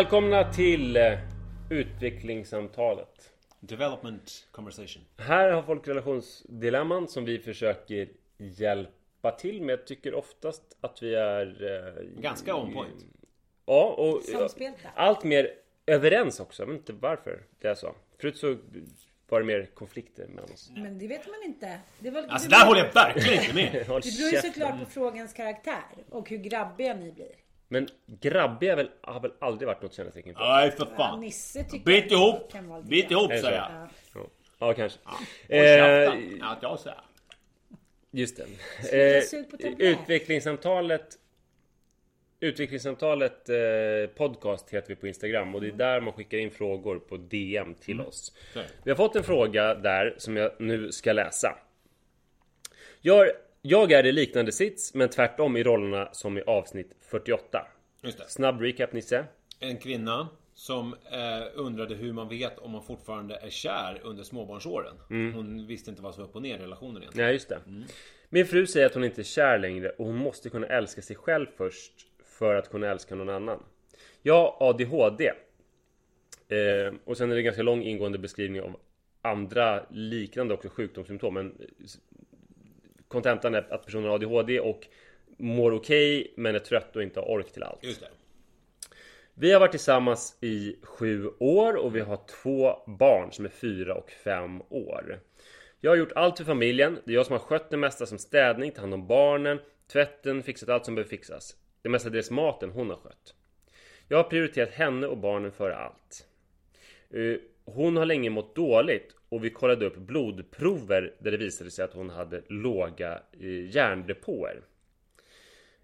Välkomna till eh, utvecklingssamtalet. Development conversation. Här har folkrelationsdilemman som vi försöker hjälpa till med. Jag tycker oftast att vi är... Eh, Ganska on point. Ja, och Samspelta. allt mer överens också. Jag vet inte varför det är så. Förut så var det mer konflikter mellan oss. Men det vet man inte. Det, var, Alltså det, där håller jag verkligen inte med. Håll det beror ju käften. såklart på frågans karaktär och hur grabbiga ni blir. Men grabbiga väl, har väl aldrig varit något kännetecken på? Nej för Ja, fan. Nisse tycker Bit jag ihop. kan vara lite Bit grann. ihop Är det säger jag. Ja. Ja, ja kanske. Håll Eh, käften. Att jag säger. Just det. sug på Eh, tablett. utvecklingssamtalet Utvecklingssamtalet eh, podcast heter vi på Instagram och det är där man skickar in frågor på DM till oss. Så. Vi har fått en fråga där som jag nu ska läsa. Jag, jag är i liknande sits men tvärtom i rollerna som i avsnitt 48. Just det. Snabb recap Nisse. En kvinna som eh, undrade hur man vet om man fortfarande är kär under småbarnsåren. Hon visste inte vad som var upp och ner i relationen egentligen. Nej just det. Min fru säger att hon inte är kär längre och hon måste kunna älska sig själv först för att kunna älska någon annan. Jag har ADHD. Eh, och sen är det en ganska lång ingående beskrivning av andra liknande också sjukdomssymptom. Men kontentan är att personen har ADHD och mår okej men är trött och inte har ork till allt. Just det. Vi har varit tillsammans i sju år och vi har två barn som är fyra och fem år. Jag har gjort allt för familjen. Det är jag som har skött det mesta som städning, tagit hand om barnen, tvätten, fixat allt som behöver fixas. Det mesta dels maten hon har skött. Jag har prioriterat henne och barnen före allt. Eh, Hon har länge mått dåligt och vi kollade upp blodprover där det visade sig att hon hade låga eh, järndepåer.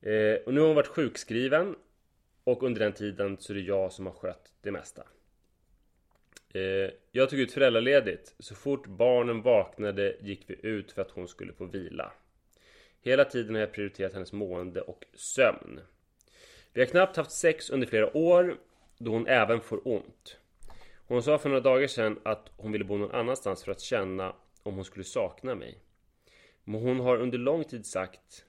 Eh, och nu har hon varit sjukskriven och under den tiden så är det jag som har skött det mesta. Eh, jag tog ut föräldraledigt. Så fort barnen vaknade gick vi ut för att hon skulle få vila. Hela tiden har jag prioriterat hennes mående och sömn. Vi har knappt haft sex under flera år då hon även får ont. Hon sa för några dagar sedan att hon ville bo någon annanstans för att känna om hon skulle sakna mig. Men hon har under lång tid sagt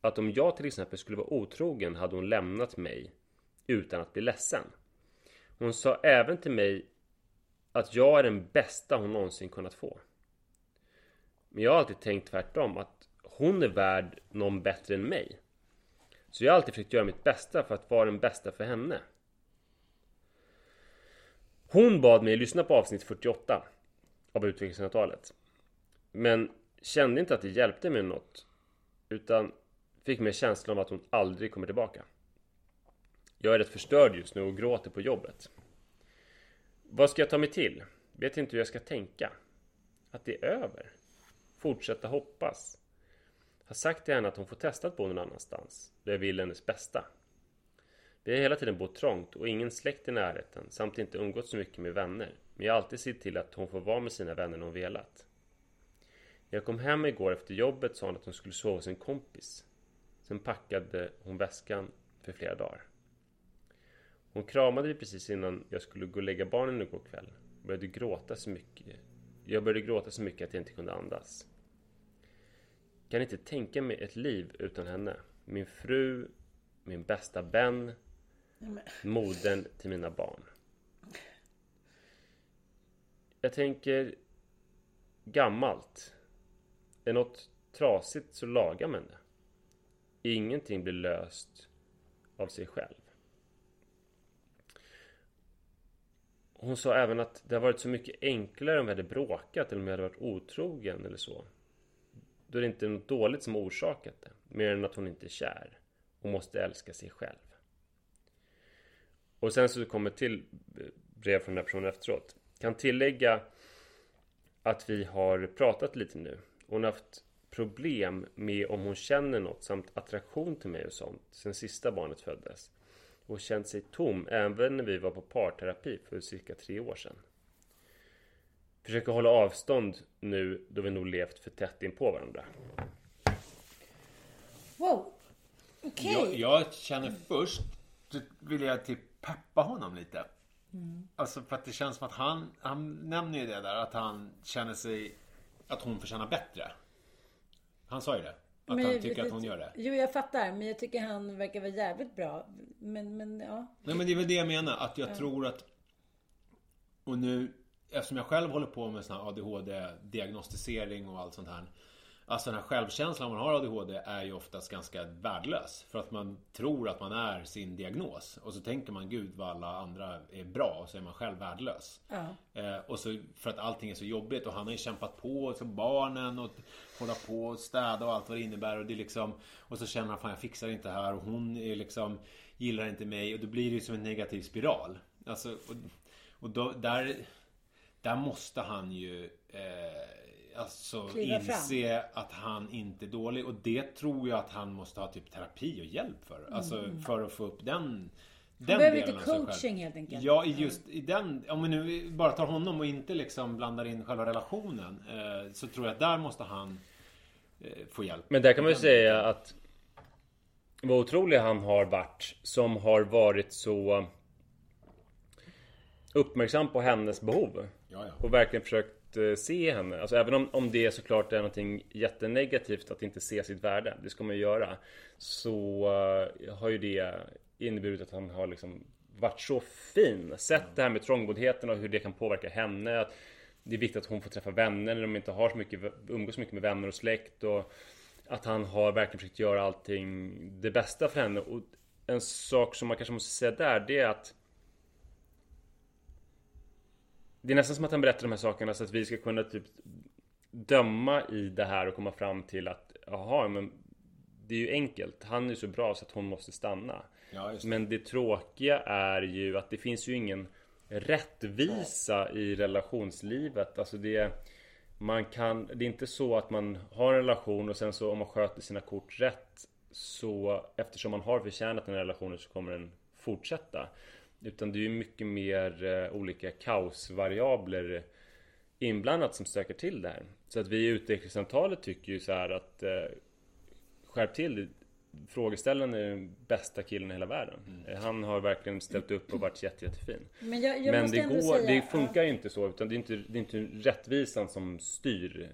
att om jag till exempel skulle vara otrogen hade hon lämnat mig utan att bli ledsen. Hon sa även till mig att jag är den bästa hon någonsin kunnat få. Men jag har alltid tänkt tvärtom att hon är värd någon bättre än mig. Så jag har alltid försökt göra mitt bästa för att vara den bästa för henne. Hon bad mig lyssna på avsnitt 48 av utvecklingssamtalet. Men kände inte att det hjälpte mig något. Utan fick mig känslan av att hon aldrig kommer tillbaka. Jag är rätt förstörd just nu och gråter på jobbet. Vad ska jag ta mig till? Vet inte hur jag ska tänka. Att det är över. Fortsätta hoppas. Har sagt till henne att hon får testa att bo någon annanstans. Där jag vill hennes bästa. Vi har hela tiden bott trångt och ingen släkt i närheten samt inte umgått så mycket med vänner. Men jag har alltid sett till att hon får vara med sina vänner när hon velat. När jag kom hem igår efter jobbet sa hon att hon skulle sova hos en kompis. Sen packade hon väskan för flera dagar. Hon kramade mig precis innan jag skulle gå och lägga barnen igår kväll. Jag började gråta så mycket. Jag började gråta så mycket att jag inte kunde andas. Kan inte tänka mig ett liv utan henne. Min fru, min bästa vän, modern till mina barn. Jag tänker gammalt. Är något trasigt så lagar man det. Ingenting blir löst av sig själv. Hon sa även att det har varit så mycket enklare om vi hade bråkat eller om jag hade varit otrogen eller så. Då är det inte något dåligt som orsakat det. Mer än att hon inte är kär och måste älska sig själv. Och sen så kommer till brev från den här personen efteråt. Kan tillägga att vi har pratat lite nu. Hon har haft problem med om hon känner något samt attraktion till mig och sånt sen sista barnet föddes. Och känt sig tom även när vi var på parterapi för cirka tre år sedan. Försöker hålla avstånd nu då vi nog levt för tätt in på varandra. Wow. Okej. Jag, jag känner först, vill jag typ peppa honom lite. Alltså för att det känns som att han, han nämner ju det där att han känner sig, att hon förtjänar bättre. Han sa ju det. Att Men han jag- tycker att hon gör det. Jo, jag fattar. Men jag tycker han verkar vara jävligt bra. Men, men ja. Nej men det är väl det jag menar. Att jag tror att... Och nu, eftersom jag själv håller på med sån här ADHD-diagnostisering och allt sånt här. Alltså den här självkänslan man har ADHD är ju oftast ganska värdelös. För att man tror att man är sin diagnos. Och så tänker man gud vad alla andra är bra och så är man själv värdelös. Ja. Eh, och så för att allting är så jobbigt och han har ju kämpat på som barnen och hålla på och städa och allt vad det innebär och det liksom Och så känner han fan jag fixar inte det här och hon är liksom Gillar inte mig och då blir det ju som en negativ spiral. Alltså och, och då, där Där måste han ju eh, Alltså Kliva fram. inse att han inte är dålig och det tror jag att han måste ha typ terapi och hjälp för. Alltså för att få upp den den behöver lite coaching helt enkelt. Ja, just i den, om vi nu bara tar honom och inte liksom blandar in själva relationen. Eh, så tror jag att där måste han eh, få hjälp. Men där kan man ju säga att vad otrolig han har varit som har varit så uppmärksam på hennes behov. Ja, ja. Och verkligen försökt Eh, se henne. Alltså även om, om det såklart är någonting jättenegativt att inte se sitt värde. Det ska man ju göra. Så eh, har ju det inneburit att han har liksom varit så fin. Sett det här med trångboddheten och hur det kan påverka henne. Att det är viktigt att hon får träffa vänner när de inte har så mycket, umgås så mycket med vänner och släkt. Och att han har verkligen försökt göra allting det bästa för henne. Och en sak som man kanske måste säga där, det är att det är nästan som att han berättar de här sakerna så att vi ska kunna typ döma i det här och komma fram till att jaha, men det är ju enkelt. Han är så bra så att hon måste stanna. Ja, det. Men det tråkiga är ju att det finns ju ingen rättvisa i relationslivet. Alltså det man kan, det är inte så att man har en relation och sen så om man sköter sina kort rätt så eftersom man har förtjänat den här relationen så kommer den fortsätta. Utan det är ju mycket mer eh, olika kaosvariabler inblandat som stökar till det här. Så att vi i utvecklingssamtalet tycker ju så här att eh, skärp till Frågeställaren är den bästa killen i hela världen. Eh, Han har verkligen ställt upp och varit jätte, jättefin. Men jag, jag Men det, går, säga... det funkar ju inte så utan det är inte, det är inte rättvisan som styr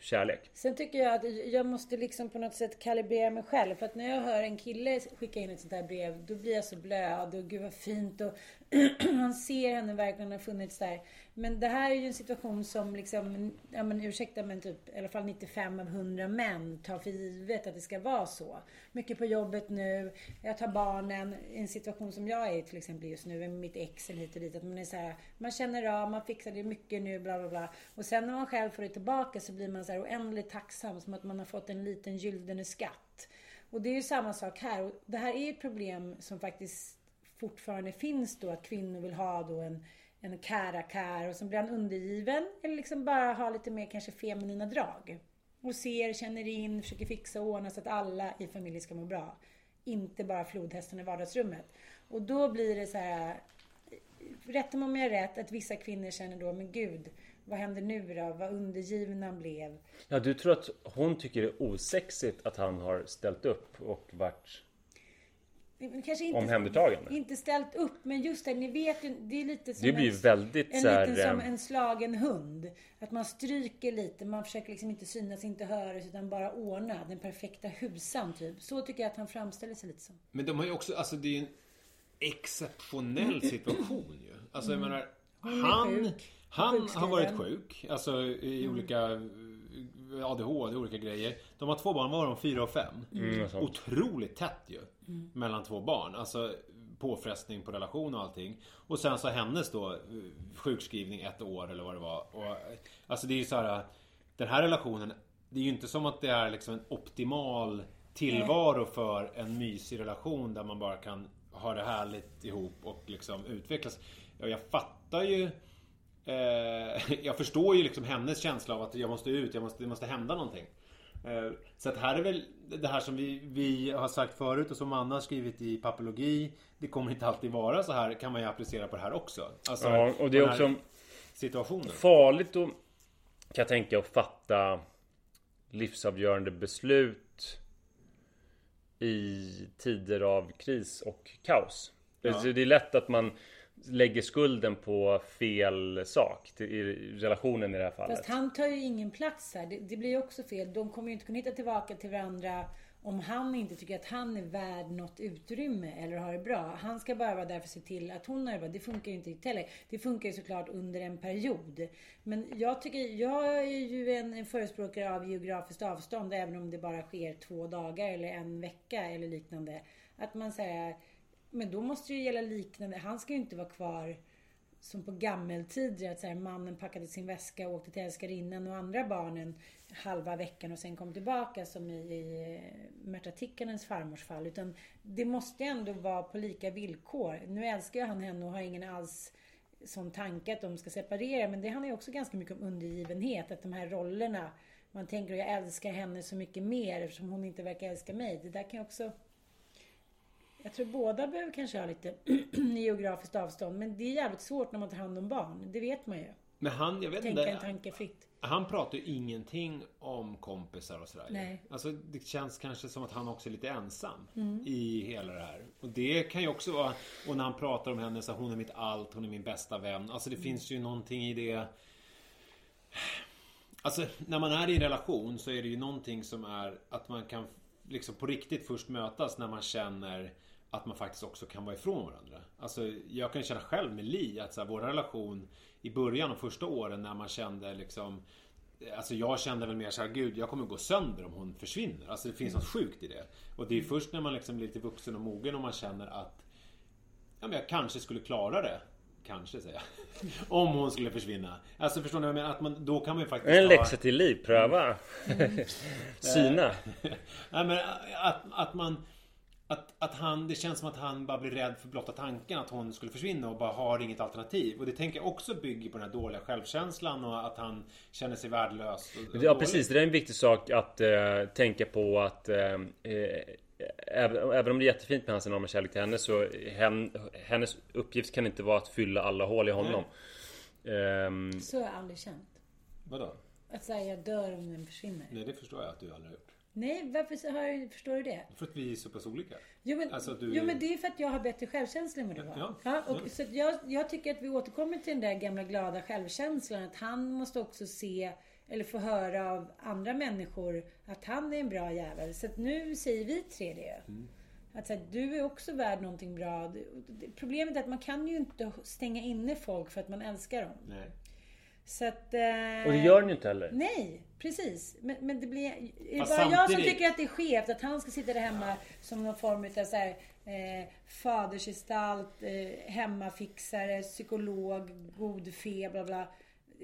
kärlek. Sen tycker jag att jag måste liksom på något sätt kalibrera mig själv. För att när jag hör en kille skicka in ett sånt här brev, då blir jag så blöd och gud vad fint och han ser henne verkligen har funnits där. Men det här är ju en situation som liksom, ja men ursäkta men typ i alla fall 95 av 100 män tar för givet att det ska vara så. Mycket på jobbet nu, jag tar barnen, i en situation som jag är i till exempel just nu med mitt ex eller hit och dit. Att man är så här, man känner av, man fixar det mycket nu, bla bla bla. Och sen när man själv får det tillbaka så blir man så här oändligt tacksam, som att man har fått en liten gyllene skatt. Och det är ju samma sak här. Och det här är ett problem som faktiskt fortfarande finns då, att kvinnor vill ha då en en karakär och så blir han undergiven eller liksom bara har lite mer kanske feminina drag. Och ser, känner in, försöker fixa och ordna så att alla i familjen ska må bra. Inte bara flodhästen i vardagsrummet. Och då blir det så här, rätta mig om jag har rätt, att vissa kvinnor känner då, men gud, vad händer nu då? Vad undergiven han blev. Ja, du tror att hon tycker det är osexigt att han har ställt upp och varit Kanske inte, Omhändertagande. inte ställt upp, men just det, ni vet ju, det är lite som Det blir en, väldigt en så här, liten som eh, en slagen hund. Att man stryker lite, man försöker liksom inte synas, inte höras, utan bara ordna den perfekta husan typ. Så tycker jag att han framställer sig lite som. Men de har ju också, alltså det är ju en exceptionell situation ju. Alltså jag menar, är han, han har varit sjuk. Alltså i olika ADHD, olika grejer. De har två barn, var de fyra och fem? Mm, och. Otroligt tätt ju. Mellan två barn. Alltså påfrestning på relation och allting. Och sen så hennes då sjukskrivning ett år eller vad det var. Och, alltså det är ju så här. Den här relationen. Det är ju inte som att det är liksom en optimal tillvaro för en mysig relation där man bara kan har det härligt ihop och liksom utvecklas. Ja, jag fattar ju Jag förstår ju liksom hennes känsla av att jag måste ut, jag måste, det måste hända någonting. Eh, så att här är väl det här som vi, vi har sagt förut och som Anna har skrivit i papillologi. Det kommer inte alltid vara så här kan man ju applicera på det här också. Alltså, Ja, och det är också situationen. farligt att kan jag tänka att fatta livsavgörande beslut i tider av kris och kaos. Ja. Det är lätt att man lägger skulden på fel sak till- i relationen i det här fallet. Fast han tar ju ingen plats här. Det, det blir ju också fel. De kommer ju inte kunna hitta tillbaka till varandra om han inte tycker att han är värd något utrymme eller har det bra. Han ska bara vara där för att se till att hon har det bra. Det funkar ju inte riktigt heller. Det funkar ju såklart under en period. Men jag tycker, jag är ju en, en förespråkare av geografiskt avstånd även om det bara sker två dagar eller en vecka eller liknande. Att man säger, men då måste det ju gälla liknande. Han ska ju inte vara kvar som på gammeltider att så här, mannen packade sin väska och åkte till älskarinnan och andra barnen halva veckan och sen kom tillbaka som i, i eh, Märta Tikkanens farmors fall. Utan det måste ändå vara på lika villkor. Nu älskar ju han henne och har ingen alls sån tanke att de ska separera. Men det handlar ju också ganska mycket om undergivenhet. Att de här rollerna, man tänker att jag älskar henne så mycket mer eftersom hon inte verkar älska mig. Det där kan ju också jag tror båda behöver kanske ha lite geografiskt avstånd. Men det är jävligt svårt när man tar hand om barn. Det vet man ju. Men han, jag vet Tänka en inte. tanke fritt. Han pratar ju ingenting om kompisar och sådär. Nej. Alltså det känns kanske som att han också är lite ensam Mm. i hela det här. Och det kan ju också vara, och när han pratar om henne så hon är mitt allt, hon är min bästa vän. Alltså det Mm. finns ju någonting i det. Alltså när man är i en relation så är det ju någonting som är att man kan liksom på riktigt först mötas när man känner att man faktiskt också kan vara ifrån varandra. Alltså jag kan känna själv med Li att så här, vår relation i början, de första åren när man kände liksom Alltså jag kände väl mer såhär, gud jag kommer gå sönder om hon försvinner. Alltså det finns något sjukt i det. Och det är först när man liksom blir lite vuxen och mogen och man känner att Ja men jag kanske skulle klara det. Kanske säger jag. Om hon skulle försvinna. Alltså förstår ni vad jag menar? Att man, då kan man ju faktiskt En läxa till liv, pröva. Syna. Nej men att, att man att, att han, det känns som att han bara blir rädd för blotta tanken att hon skulle försvinna och bara har inget alternativ. Och det tänker jag också bygger på den här dåliga självkänslan och att han känner sig värdelös. Och, och Ja dålig. precis, det är en viktig sak att eh, tänka på att eh, eh, även, även om det är jättefint med hans enorma kärlek till henne så hen, hennes uppgift kan inte vara att fylla alla hål i honom. Ehm, Så har jag aldrig känt. Vadå? Att säga jag dör om den försvinner. Nej det förstår jag att du aldrig har gjort. Nej, varför så har, förstår du det? För att vi är så pass olika. Jo men, Alltså du- jo men det är för att jag har bättre självkänsla än vad du har. Ja, Ja, och, ja. Så jag, jag tycker att vi återkommer till den där gamla glada självkänslan. Att han måste också se eller få höra av andra människor att han är en bra jävel. Så att nu säger vi tre det. Mm. Att så här, du är också värd någonting bra. Problemet är att man kan ju inte stänga inne folk för att man älskar dem. Nej. Så att... Eh, och det gör ju inte heller. Nej, precis. Men, men det blir... Är det bara jag som samtidigt- tycker att det är skevt att han ska sitta där hemma som någon form av så här, eh, fadersgestalt, eh, hemmafixare, psykolog, god fe, bla bla.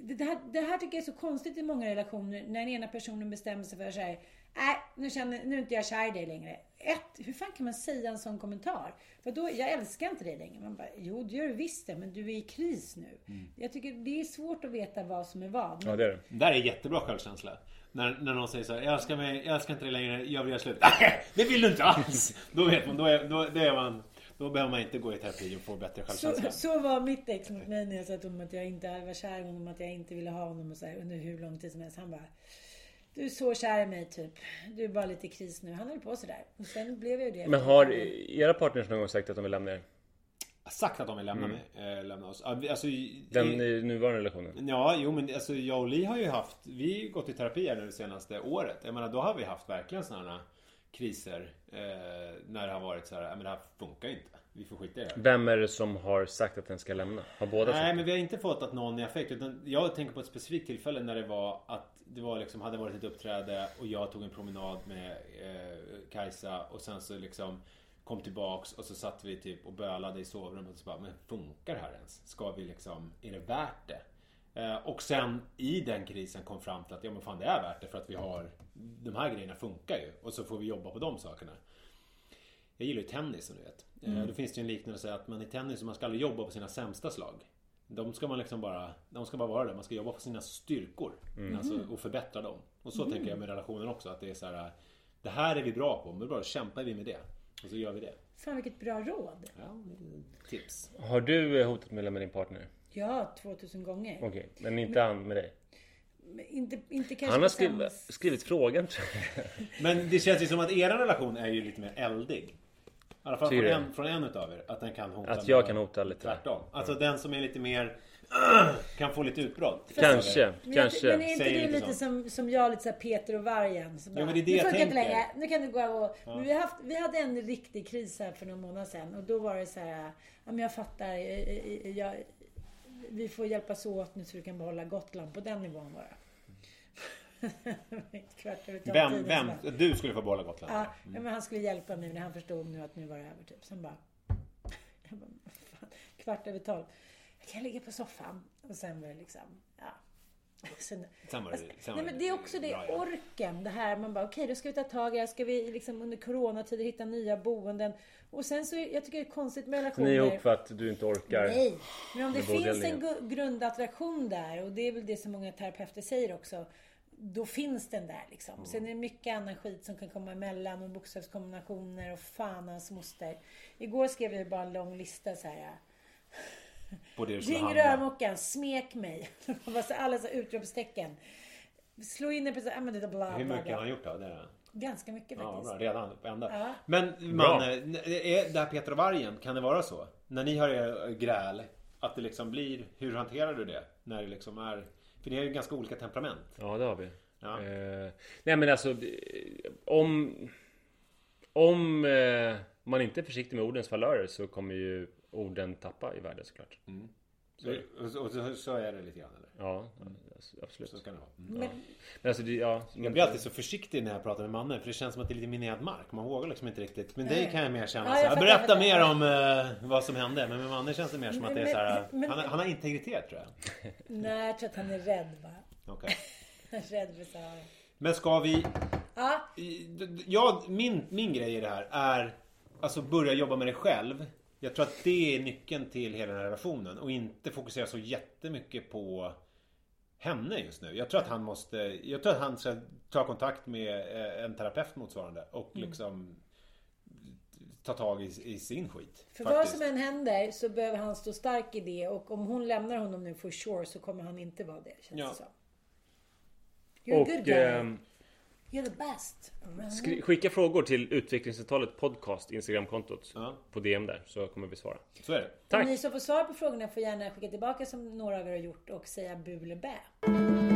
Det, här, det här tycker jag är så konstigt i många relationer när den ena personen bestämmer sig för så här, nej nu, känner, nu är inte jag kär i dig längre. Ett, hur fan kan man säga en sån kommentar? För då, jag älskar inte dig längre. Man bara, jo det gör du visst det, men du är i kris nu. Jag tycker det är svårt att veta vad som är vad. Men Ja det är det. Det där är jättebra självkänsla. När, när någon säger så här, jag älskar mig, jag älskar inte dig längre, jag vill göra slut. det vill du inte alls! Då vet man, då är, då, det är man, då behöver man inte gå i terapi och få bättre självkänsla. Så, så var mitt ex mot mig när jag sa till honom att jag inte var kär i honom, att jag inte ville ha honom och så här, under hur lång tid som helst. Han bara Du är så kär i mig typ. Du är bara lite i kris nu. Han höll på sådär. Och sen blev jag ju det. Men har era partners någon gång sagt att de vill lämna er? Sagt att de vill lämna mig, eh, lämna oss. Alltså, Den i, nuvarande relationen? Ja, jo men alltså jag och Li har ju haft, vi har gått i terapi här nu det senaste året. Jag menar då har vi haft verkligen sådana kriser. Eh, när det har varit så här, "Ja, men det här funkar inte. Vi får skita i det här. Vem är det som har sagt att den ska lämna? Har båda Nej sagt men vi har inte fått att någon är affekt utan jag tänker på ett specifikt tillfälle när det var att det var liksom, hade varit ett uppträde och jag tog en promenad med eh, Kajsa och sen så liksom kom tillbaks och så satt vi typ och bölade i sovrummet och så bara, men funkar det här ens? Ska vi liksom, är det värt det? Eh, och sen i den krisen kom fram till att ja men fan det är värt det för att vi har de här grejerna funkar ju och så får vi jobba på de sakerna. Jag gillar ju tennis som du vet. Mm. Eh, Då finns det ju en liknelse att man i tennis man ska aldrig jobba på sina sämsta slag. De ska man liksom bara, de ska bara vara där. Man ska jobba på sina styrkor. Mm. Alltså, och förbättra dem. Och så tänker jag med relationen också. Att det är så här. Det här är vi bra på. Men då kämpar vi med det. Och så gör vi det. Fan vilket bra råd. Ja, tips. Har du eh, hotat med att lämna din partner? Ja, 2000 gånger. Okej, men inte han med dig? Men Inte, inte kanske Han har skrivit, skrivit frågan tror jag. Men det känns ju som att er relation är ju lite mer eldig. I alla fall från en, från en utav er. Att den kan hota. Att jag kan hota lite. Tvärtom. Alltså den som är lite mer... kan få lite utbrott. Kanske, Men, kanske. men är inte Säger du lite som, som jag, lite såhär Peter och vargen? Som bara, men det är det nu funkar inte tänker." längre, nu kan du gå och... Men vi, haft, vi hade en riktig kris här för någon månad sedan och då var det så här, ja men jag fattar, jag, jag, vi får hjälpas åt nu så du kan behålla Gotland på den nivån bara. Vem, vem? Du skulle få behålla Gotland? Ja, ja, men han skulle hjälpa mig men han förstod nu att nu var det över typ. Sen bara... Jag bara fan, kvart över tolv. Jag kan ligga på soffan. Och sen var det liksom... Ja. Sen, Sen var det- Fast- sen nej, men det är också det, bra, ja. orken. Det här man bara, okej då ska vi ta tag i det här. Ska vi liksom under coronatider hitta nya boenden. Och sen så, jag tycker det är konstigt med relationer. Ni är ihop för att du inte orkar? Nej, men om det finns en grundattraktion där och det är väl det som många terapeuter säger också. Då finns den där liksom. Sen är det mycket annan skit som kan komma emellan och bokstavskombinationer och fan hans moster. Igår skrev jag bara en lång lista så här. På det du skulle Ring rörmokaren, smek mig. Det var så alla så utropstecken. Slå in så ja men det bla Hur bla mycket har han gjort då? Det är... Ganska mycket Ja, faktiskt. bra. Redan på ända. Ja. Men man, är det här Peter och vargen, kan det vara så? När ni har er gräl, att det liksom blir, hur hanterar du det? När det liksom är, för ni har ju ganska olika temperament. Ja, det har vi. Ja. Eh, nej men alltså, om... Om eh, man inte är försiktig med ordens valörer så kommer ju orden tappa i värde såklart. Så, och, så, och så, så är det lite grann eller? Ja, alltså, absolut. Så ska det vara. Mm. Men, Men alltså, det, ja, Jag blir alltid så försiktig när jag pratar med mannen för det känns som att det är lite minerad mark. Man vågar liksom inte riktigt. Men dig kan jag mer känna Ja, så jag här. fattar, Berätta mer om eh, vad som hände. Men med mannen känns det mer som att det är så här. Men- men- Han, han har integritet tror jag. nej, jag tror att han är rädd va. Han är rädd för Sara. Men ska vi... Ja, Ja, min, min grej i det här är Alltså börja jobba med dig själv. Jag tror att det är nyckeln till hela den här relationen. Och inte fokusera så jättemycket på henne just nu. Jag tror att han måste... Jag tror att han ska ta kontakt med eh, en terapeut motsvarande. Och liksom ta tag i, i sin skit. För vad faktiskt. som än händer så behöver han stå stark i det och om hon lämnar honom nu for sure så kommer han inte vara det. Känns Ja. det som. You're a Och good guy. ehm, You're the best. skri- skicka frågor till utvecklingsavtalet podcast Instagramkontot Ja. på DM där så kommer vi svara. Så är det. Tack! Ni som får svar på frågorna får gärna skicka tillbaka som några av er har gjort och säga bu eller bä.